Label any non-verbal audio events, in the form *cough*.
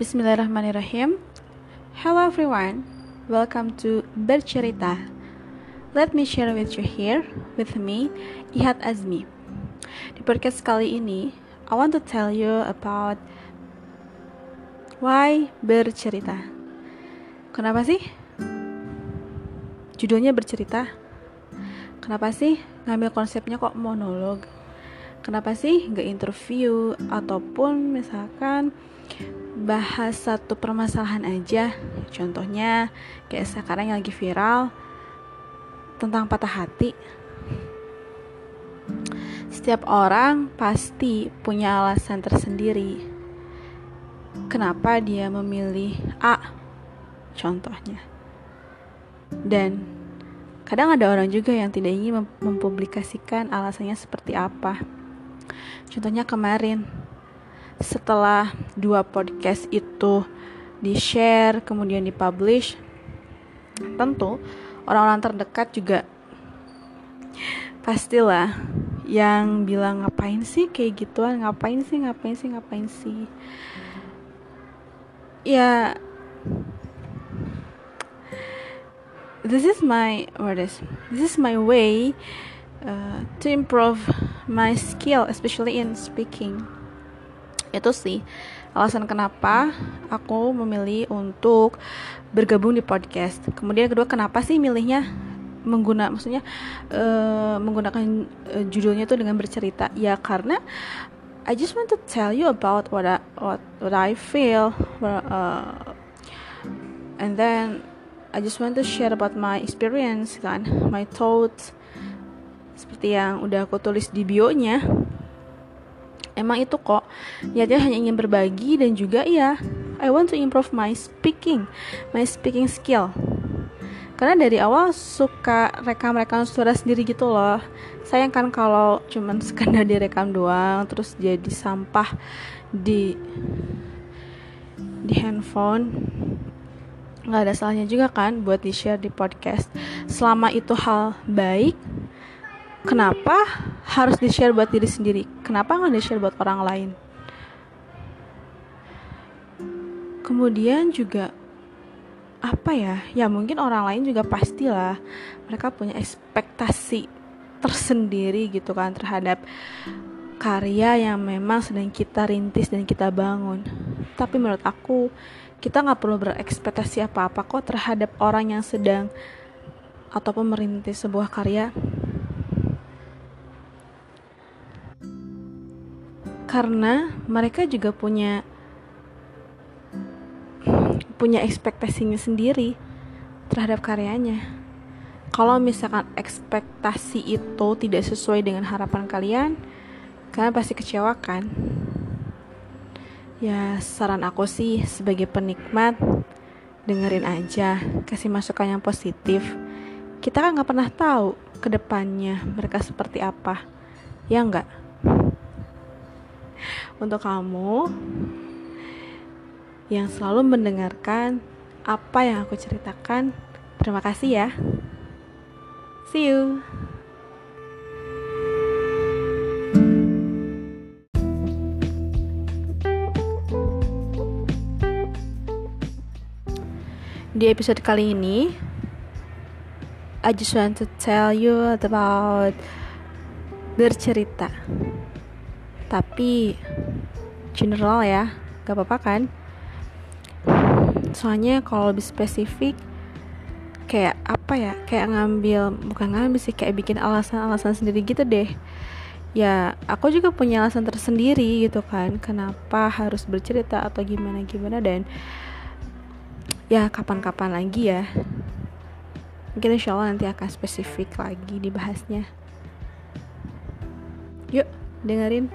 Bismillahirrahmanirrahim. Hello everyone. Welcome to Bercerita. Let me share with you here with me Ihat Azmi. Di podcast kali ini, I want to tell you about why bercerita. Kenapa sih? Judulnya bercerita. Kenapa sih ngambil konsepnya kok monolog? Kenapa sih nggak interview ataupun misalkan bahas satu permasalahan aja? Contohnya kayak sekarang yang lagi viral tentang patah hati. Setiap orang pasti punya alasan tersendiri. Kenapa dia memilih A? Contohnya. Dan kadang ada orang juga yang tidak ingin mempublikasikan alasannya seperti apa. Contohnya kemarin setelah dua podcast itu di-share kemudian di-publish tentu orang-orang terdekat juga pastilah yang bilang ngapain sih kayak gituan? Ngapain sih? Ngapain sih? Ngapain sih? Ya this is my what is this is my way uh, to improve my skill especially in speaking. Itu sih alasan kenapa aku memilih untuk bergabung di podcast. Kemudian kedua kenapa sih milihnya mengguna maksudnya uh, menggunakan uh, judulnya itu dengan bercerita? Ya karena I just want to tell you about what I what what I feel uh, and then I just want to share about my experience kan my thoughts seperti yang udah aku tulis di bio-nya. Emang itu kok. Niatnya hanya ingin berbagi dan juga ya I want to improve my speaking my speaking skill. Karena dari awal suka rekam-rekam suara sendiri gitu loh. Sayang kan kalau cuman *laughs* sekedar direkam doang terus jadi sampah di di handphone. Nggak ada salahnya juga kan buat di share di podcast. Selama itu hal baik kenapa harus di share buat diri sendiri? Kenapa nggak di share buat orang lain? Kemudian juga apa ya? Ya mungkin orang lain juga pastilah mereka punya ekspektasi tersendiri gitu kan terhadap karya yang memang sedang kita rintis dan kita bangun. Tapi menurut aku kita nggak perlu berekspektasi apa-apa kok terhadap orang yang sedang ataupun merintis sebuah karya karena mereka juga punya punya ekspektasinya sendiri terhadap karyanya. Kalau misalkan ekspektasi itu tidak sesuai dengan harapan kalian, kalian pasti kecewa kan? Ya, saran aku sih sebagai penikmat, dengerin aja, kasih masukan yang positif. Kita kan nggak pernah tahu ke depannya mereka seperti apa, ya nggak? Untuk kamu yang selalu mendengarkan apa yang aku ceritakan. Terima kasih ya. See you. Di episode kali ini, I just want to tell you about bercerita tapi general ya gak apa-apa kan? Soalnya kalau lebih spesifik kayak apa ya? Kayak ngambil bukan ngambil sih kayak bikin alasan-alasan sendiri gitu deh. Ya aku juga punya alasan tersendiri gitu kan kenapa harus bercerita atau gimana gimana dan ya kapan-kapan lagi ya. Mungkin insya Allah nanti akan spesifik lagi dibahasnya. Yuk dengerin